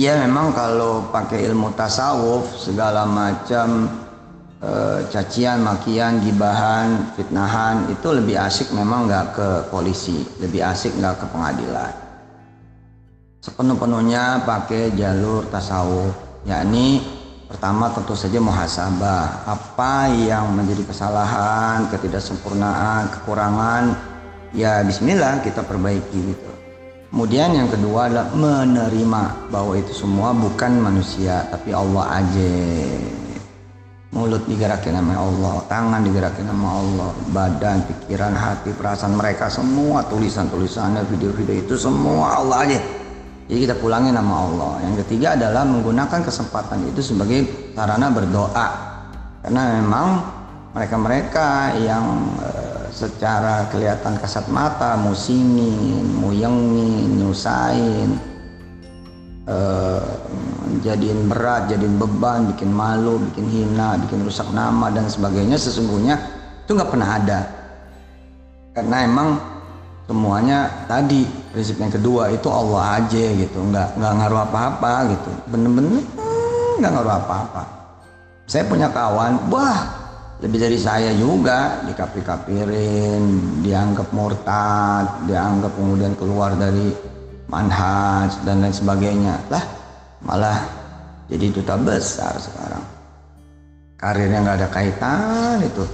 Iya memang kalau pakai ilmu tasawuf segala macam e, cacian, makian, gibahan, fitnahan itu lebih asik memang nggak ke polisi, lebih asik nggak ke pengadilan. Sepenuh-penuhnya pakai jalur tasawuf, yakni pertama tentu saja muhasabah, apa yang menjadi kesalahan, ketidaksempurnaan, kekurangan, ya Bismillah kita perbaiki gitu. Kemudian yang kedua adalah menerima bahwa itu semua bukan manusia tapi Allah aja. Mulut digerakin nama Allah, tangan digerakin nama Allah, badan, pikiran, hati, perasaan mereka semua tulisan-tulisannya, video-video itu semua Allah aja. Jadi kita pulangin nama Allah. Yang ketiga adalah menggunakan kesempatan itu sebagai sarana berdoa. Karena memang mereka-mereka yang uh, secara kelihatan kasat mata musingin muyengin nyusahin uh, jadiin berat jadiin beban bikin malu bikin hina bikin rusak nama dan sebagainya. Sesungguhnya itu nggak pernah ada. Karena emang semuanya tadi prinsip yang kedua itu Allah aja gitu. Nggak nggak ngaruh apa-apa gitu. Bener-bener hmm, nggak ngaruh apa-apa. Saya punya kawan wah lebih dari saya juga dikapir-kapirin dianggap murtad dianggap kemudian keluar dari manhaj dan lain sebagainya. Lah malah jadi duta besar sekarang. Karirnya nggak ada kaitan itu.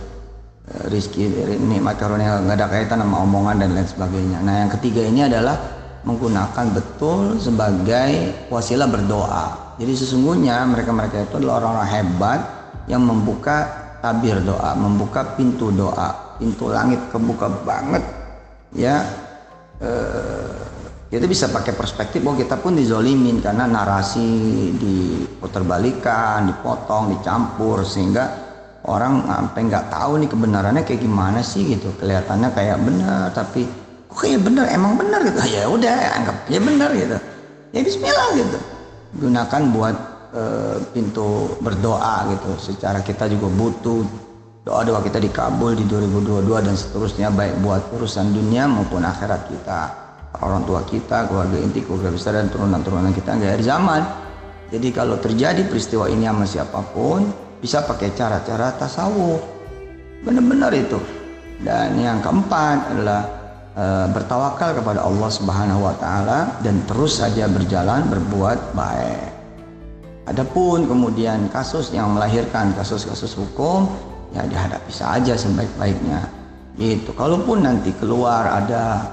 Rizki nikmat karunia nggak ada kaitan sama omongan dan lain sebagainya. Nah yang ketiga ini adalah menggunakan betul sebagai wasilah berdoa. Jadi sesungguhnya mereka-mereka itu adalah orang-orang hebat yang membuka tabir doa, membuka pintu doa, pintu langit kebuka banget. Ya, eh, kita bisa pakai perspektif bahwa kita pun dizolimin karena narasi diputerbalikan, dipotong, dicampur sehingga orang sampai nggak tahu nih kebenarannya kayak gimana sih gitu. Kelihatannya kayak benar tapi kok kayak benar, emang benar gitu. Ya udah, anggap ya benar gitu. Ya bismillah gitu. Gunakan buat Eh, pintu berdoa gitu. Secara kita juga butuh doa-doa kita dikabul di 2022 dan seterusnya baik buat urusan dunia maupun akhirat kita. Orang tua kita keluarga inti keluarga besar dan turunan-turunan kita nggak dari zaman. Jadi kalau terjadi peristiwa ini sama siapa pun bisa pakai cara-cara tasawuf. Benar-benar itu. Dan yang keempat adalah e, bertawakal kepada Allah Subhanahu wa taala dan terus saja berjalan berbuat baik Adapun kemudian kasus yang melahirkan kasus-kasus hukum ya dihadapi saja sebaik-baiknya. Itu kalaupun nanti keluar ada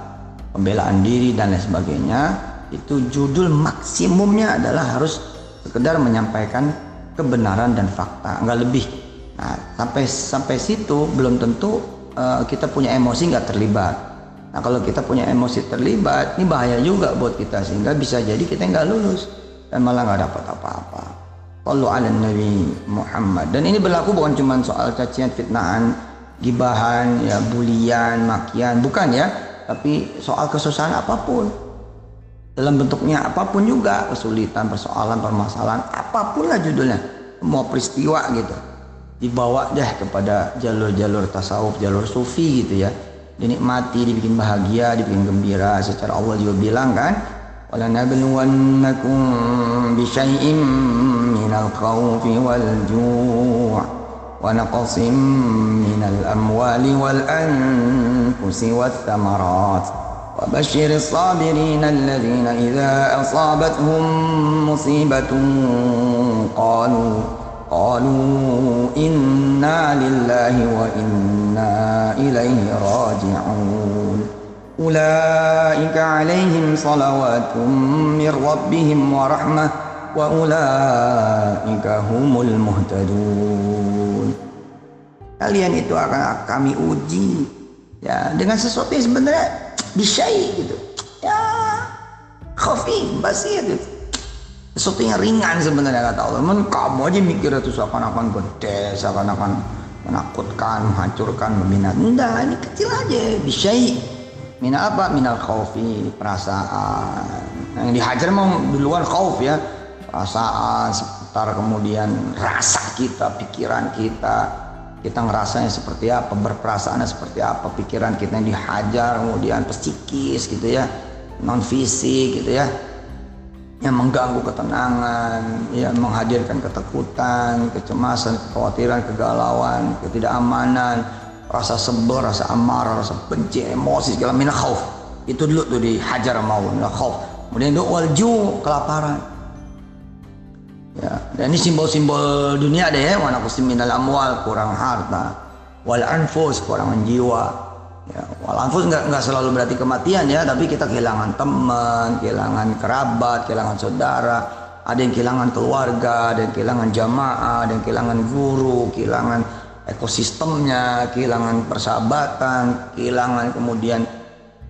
pembelaan diri dan lain sebagainya, itu judul maksimumnya adalah harus sekedar menyampaikan kebenaran dan fakta, enggak lebih. Nah, sampai sampai situ belum tentu uh, kita punya emosi nggak terlibat. Nah, kalau kita punya emosi terlibat, ini bahaya juga buat kita sehingga bisa jadi kita nggak lulus dan malah nggak dapat apa-apa. Kalau ala Nabi Muhammad. Dan ini berlaku bukan cuma soal cacian, fitnahan, gibahan, ya bulian, makian, bukan ya, tapi soal kesusahan apa pun. Dalam bentuknya apa pun juga. Kesulitan, persoalan, permasalahan, apa pun lah judulnya, mau peristiwa gitu. Dibawa deh kepada jalur-jalur tasawuf, jalur sufi gitu ya. Dinikmati, dibikin bahagia, dibikin gembira. Secara Allah juga bilang kan ولنبلونكم بشيء من الخوف والجوع ونقص من الأموال والأنفس والثمرات. وبشر الصابرين الذين إذا أصابتهم مصيبة قالوا قالوا إنا لله وإنا إليه راجعون. أولئك عليهم صلوات من ربهم ورحمة وأولئك هم المهتدون kalian itu akan kami uji ya dengan sesuatu yang sebenarnya bisyai gitu ya khafi basir gitu sesuatu yang ringan sebenarnya kata Allah Men, kamu aja mikir itu seakan-akan gede seakan-akan menakutkan menghancurkan membina enggak ini kecil aja bisyai Minal apa? Minal khaufi, perasaan. Yang dihajar mau duluan khauf ya. Perasaan seputar kemudian rasa kita, pikiran kita. Kita ngerasanya seperti apa, berperasaannya seperti apa, pikiran kita yang dihajar kemudian psikis gitu ya, non fisik gitu ya. yang mengganggu ketenangan, yang menghadirkan ketakutan, kecemasan, kekhawatiran, kegalauan, ketidakamanan, rasa sebel, rasa amarah, rasa benci, emosi segala mina khauf. Itu dulu tuh dihajar mau mina khauf. Kemudian itu walju kelaparan. Ya, dan ini simbol-simbol dunia deh ya, warna minal amwal, kurang harta, wal anfus, kurang jiwa, Ya, walaupun nggak nggak selalu berarti kematian ya, tapi kita kehilangan teman, kehilangan kerabat, kehilangan saudara, ada yang kehilangan keluarga, ada yang kehilangan jamaah, ada yang kehilangan guru, kehilangan ekosistemnya, kehilangan persahabatan, kehilangan kemudian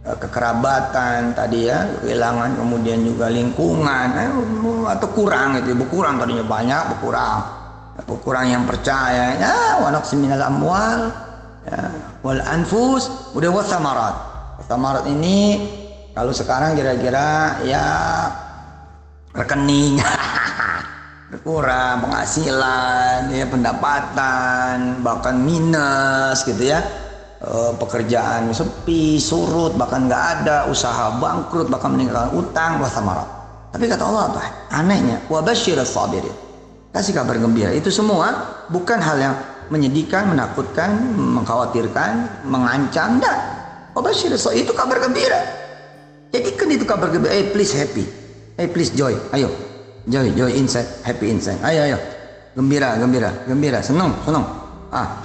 eh, kekerabatan tadi ya, kehilangan kemudian juga lingkungan, eh, atau kurang itu, berkurang tadinya banyak, berkurang, berkurang yang percaya, ya, wanak seminal amwal, ya, wal anfus udah wasamarat wasamarat ini kalau sekarang kira-kira ya rekening berkurang penghasilan ya pendapatan bahkan minus gitu ya e, pekerjaan sepi surut bahkan nggak ada usaha bangkrut bahkan meninggalkan utang wasamarat tapi kata Allah apa anehnya wabashir sabirin kasih kabar gembira itu semua bukan hal yang menyedihkan, menakutkan, mengkhawatirkan, mengancam. Enggak. Wabashir itu kabar gembira. Jadikan itu kabar gembira. Eh, please happy. Eh, please joy. Ayo. Joy, joy inside, happy inside. Ayo, ayo. Gembira, gembira, gembira. Senang, senang. Ah.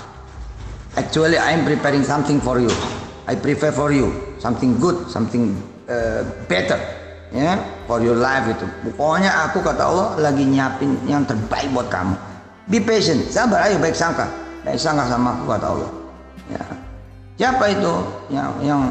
Actually, I am preparing something for you. I prepare for you something good, something uh, better. Ya, yeah, for your life itu. Pokoknya aku kata Allah lagi nyiapin yang terbaik buat kamu. Be patient, sabar, ayo baik sangka. Baik sangka sama aku kata Allah. Ya. Siapa itu yang yang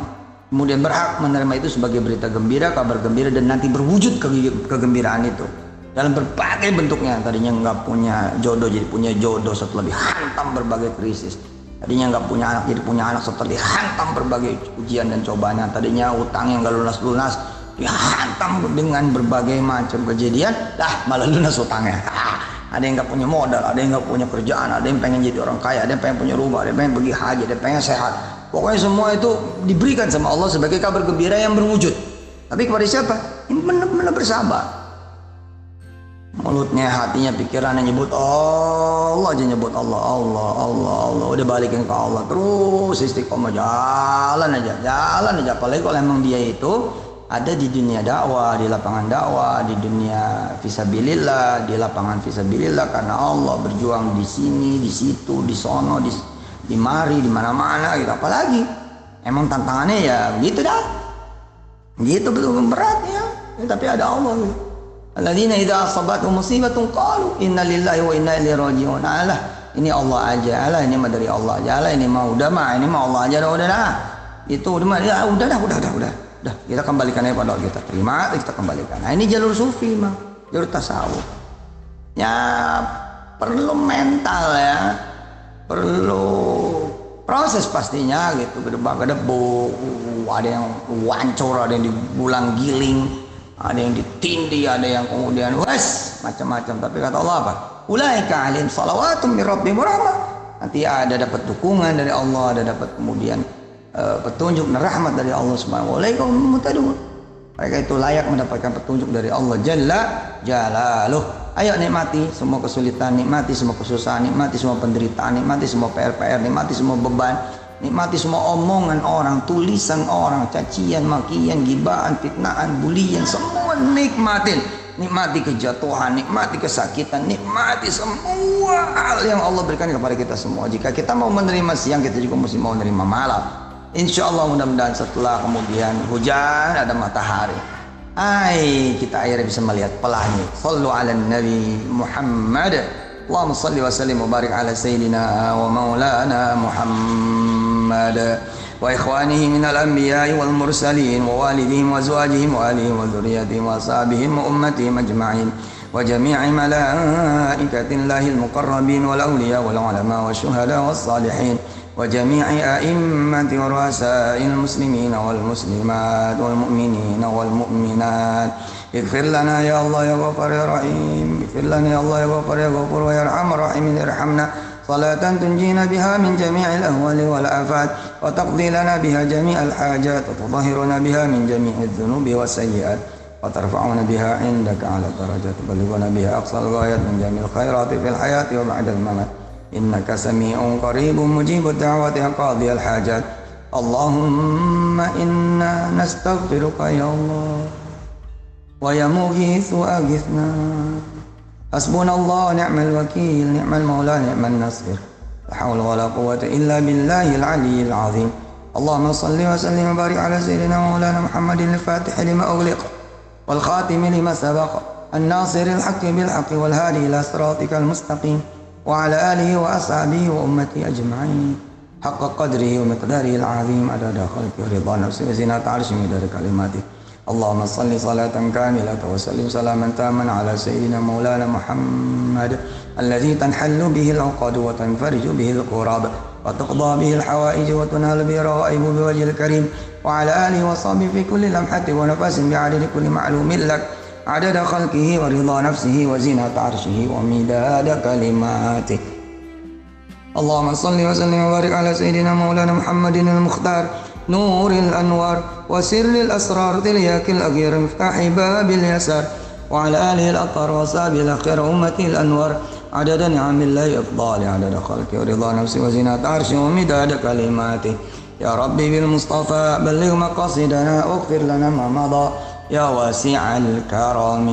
kemudian berhak menerima itu sebagai berita gembira, kabar gembira dan nanti berwujud ke kegembiraan itu dalam berbagai bentuknya. Tadinya nggak punya jodoh jadi punya jodoh setelah dihantam berbagai krisis. Tadinya nggak punya anak jadi punya anak setelah dihantam berbagai ujian dan cobaan. Tadinya utang yang nggak lunas-lunas dihantam dengan berbagai macam kejadian, dah malah lunas utangnya. ada yang nggak punya modal, ada yang nggak punya kerjaan, ada yang pengen jadi orang kaya, ada yang pengen punya rumah, ada yang pengen pergi haji, ada yang pengen sehat. Pokoknya semua itu diberikan sama Allah sebagai kabar gembira yang berwujud. Tapi kepada siapa? Yang benar-benar bersabar. Mulutnya, hatinya, pikirannya nyebut Allah aja nyebut Allah, Allah, Allah, Allah. Udah balikin ke Allah terus istiqomah jalan aja, jalan aja. Apalagi kalau emang dia itu ada di dunia dakwah, di lapangan dakwah, di dunia visabilillah, di lapangan visabilillah karena Allah berjuang di sini, di situ, di sono, di di mari, di mana-mana gitu. Apalagi emang tantangannya ya begitu dah. Gitu betul berat ya. ya tapi ada Allah gitu. Alladzina idza asabatuhum musibatun qalu inna lillahi wa inna ilaihi raji'un. Alah, ini Allah aja. Alah, ini mah dari Allah aja. Alah, ini mah udah mah, ini mah Allah aja dah udah dah. Itu udah ya udah dah, udah dah, udah. Dah, kita kembalikan aja pada kita terima, kita kembalikan. Nah, ini jalur sufi mah, jalur tasawuf. Ya perlu mental ya, perlu proses pastinya gitu. Gedebak gedebuk, ada yang wancur, ada yang dibulang giling, ada yang ditindih, ada yang kemudian wes macam-macam. Tapi kata Allah apa? Ulaika alim salawatum min rabbihim Nanti ada dapat dukungan dari Allah, ada dapat kemudian uh, petunjuk dan rahmat dari Allah Subhanahu wa taala. Mereka itu layak mendapatkan petunjuk dari Allah Jalla Jalaluh. Ayo nikmati semua kesulitan, nikmati semua kesusahan, nikmati semua penderitaan, nikmati semua PR-PR, nikmati semua beban, nikmati semua omongan orang, tulisan orang, cacian, makian, gibaan, fitnaan, bulian, semua nikmatin. Nikmati kejatuhan, nikmati kesakitan, nikmati semua hal yang Allah berikan kepada kita semua. Jika kita mau menerima siang, kita juga mesti mau menerima malam. Insya Allah mudah-mudahan setelah kemudian hujan ada matahari. Hai kita akhirnya bisa melihat pelangi. Sallu ala Nabi Muhammad. Allahumma salli wa sallim wa barik ala sayyidina wa maulana Muhammad الأولاد وإخوانه من الأنبياء والمرسلين ووالدهم وأزواجهم وآلهم وذريتهم وأصحابهم وأمتهم أجمعين وجميع ملائكة الله المقربين والأولياء والعلماء والشهداء والصالحين وجميع أئمة ورؤساء المسلمين والمسلمات والمؤمنين والمؤمنات. اغفر لنا يا الله يا غفر يا رحيم. اغفر لنا يا الله يا غفر يا غفور ويرحم الراحمين. ارحمنا. صلاة تنجينا بها من جميع الأهوال والآفات وتقضي لنا بها جميع الحاجات وتطهرنا بها من جميع الذنوب والسيئات وترفعنا بها عندك على درجات تبلغنا بها أقصى الغايات من جميع الخيرات في الحياة وبعد الممات. إنك سميع قريب مجيب الدعوات يا قاضي الحاجات. اللهم إنا نستغفرك يا الله ويا مغيث أغثنا حسبنا الله نعم الوكيل نعم المولى نعم النصير. لا حول ولا قوة إلا بالله العلي العظيم. اللهم صل وسلم وبارك على سيدنا مولانا محمد الفاتح لما أغلق والخاتم لما سبق الناصر الحق بالحق والهادي إلى صراطك المستقيم وعلى آله وأصحابه وأمته أجمعين. حق قدره ومقداره العظيم عدد خلقه ورضا نفسه وزنة عرشه مدار كلماته. اللهم صل صلاة كاملة وسلم سلاما تاما على سيدنا مولانا محمد الذي تنحل به العقد وتنفرج به القراب وتقضى به الحوائج وتنال به الروائب بوجه الكريم وعلى آله وصحبه في كل لمحة ونفس بعدد كل معلوم لك عدد خلقه ورضا نفسه وزنة عرشه ومداد كلماته. اللهم صل وسلم وبارك على سيدنا مولانا محمد المختار نور الأنوار وسر الأسرار تلياك الأغير مفتاح باب اليسار وعلى آله الأطهار وصحبه الأخير أمته الأنوار. عدد نعم الله إفضال عدد خلقه ورضا نفسه وزنة عرشه ومداد كلماته. يا ربي بالمصطفى بلغ مقاصدنا واغفر لنا ما مضى. يا واسع الكرم.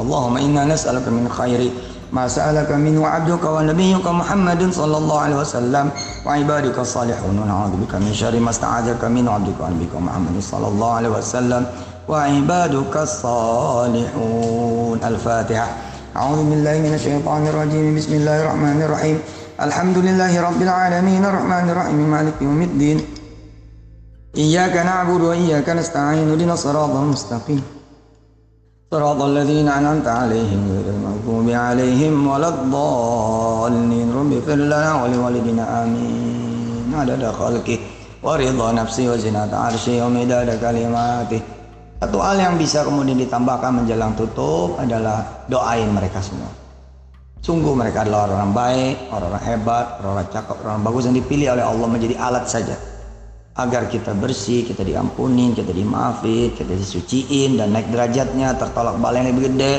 اللهم إنا نسألك من خير ما سألك منه عبدك ونبيك محمد صلى الله عليه وسلم وعبادك الصالحون. ونعوذ بك من شر ما استعاذك منه عبدك ونبيك محمد صلى الله عليه وسلم وعبادك الصالحون. الفاتحة. أعوذ بالله من الشيطان الرجيم. بسم الله الرحمن الرحيم. الحمد لله رب العالمين. الرحمن الرحيم. مالك يوم الدين. إياك نعبد وإياك نستعين. اهدنا الصراط المستقيم. صراط الذين أنعمت عليهم غير المغضوب عليهم ولا الضالين رب اغفر لنا ولوالدنا آمين عدد خلقه ورضا نفسه وزنة عرشه ومداد كلماته Satu hal yang bisa kemudian ditambahkan menjelang tutup adalah doain mereka semua. Sungguh mereka adalah orang-orang baik, orang-orang hebat, orang-orang cakap, orang bagus yang dipilih oleh Allah menjadi alat saja agar kita bersih, kita diampunin, kita dimaafin, kita disuciin dan naik derajatnya, tertolak bala yang lebih gede,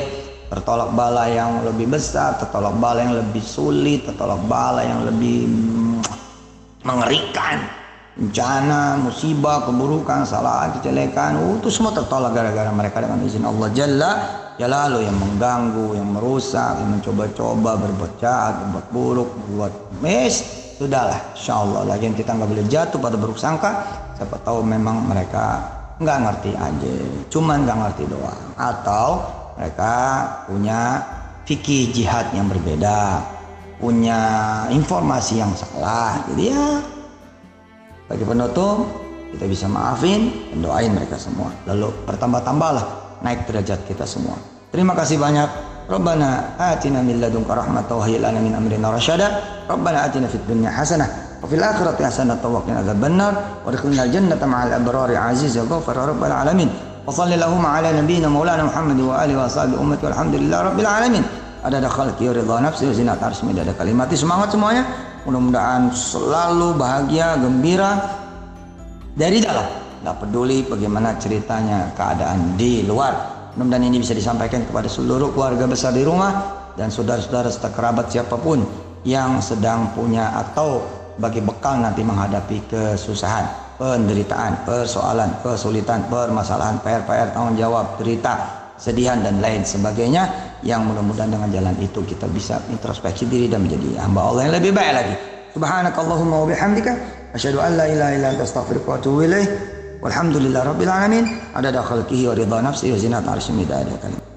tertolak bala yang lebih besar, tertolak bala yang lebih sulit, tertolak bala yang lebih mm, mengerikan, bencana, musibah, keburukan, salah, kejelekan, uh, itu semua tertolak gara-gara mereka dengan izin Allah Jalla. Jalalu yang mengganggu, yang merusak, yang mencoba-coba berbuat jahat, berbuat buruk, berbuat mes, sudahlah insya Allah lagi kita nggak boleh jatuh pada buruk sangka. Siapa tahu memang mereka nggak ngerti aja. Cuman nggak ngerti doang. Atau mereka punya fikih jihad yang berbeda. Punya informasi yang salah. Jadi ya bagi penutup kita bisa maafin dan doain mereka semua. Lalu bertambah-tambahlah naik derajat kita semua. Terima kasih banyak Rabbana atina min ladunka rahmatan wa hayyi lana min amrina rasyada. Rabbana atina fid dunya hasanah wa fil akhirati hasanah wa qina adzabannar wa adkhilna al-jannata ma'al abrari aziz ya ghafar rabbal alamin. Wa sallallahu ala nabiyyina maulana Muhammad wa alihi wa sahbihi ummati walhamdulillah rabbil alamin. Ada ada khalqi ridha nafsi zinat arsy ada kalimat semangat semuanya. Mudah-mudahan selalu bahagia, gembira dari dalam. Tidak peduli bagaimana ceritanya keadaan di luar Mudah-mudahan ini bisa disampaikan kepada seluruh keluarga besar di rumah dan saudara-saudara serta kerabat siapa pun yang sedang punya atau bagi bekal nanti menghadapi kesusahan, penderitaan, persoalan, kesulitan, permasalahan, PR-PR, tanggung jawab, cerita, sedihan dan lain sebagainya yang mudah-mudahan dengan jalan itu kita bisa introspeksi diri dan menjadi hamba Allah yang lebih baik lagi. Subhanakallahumma wa bihamdika asyhadu an la ilaha illa anta astaghfiruka wa atubu ilaik. Walhamdulillah Rabbil Alamin. Ada khalqihi wa ridha nafsi wa zinat arshi midada kalim.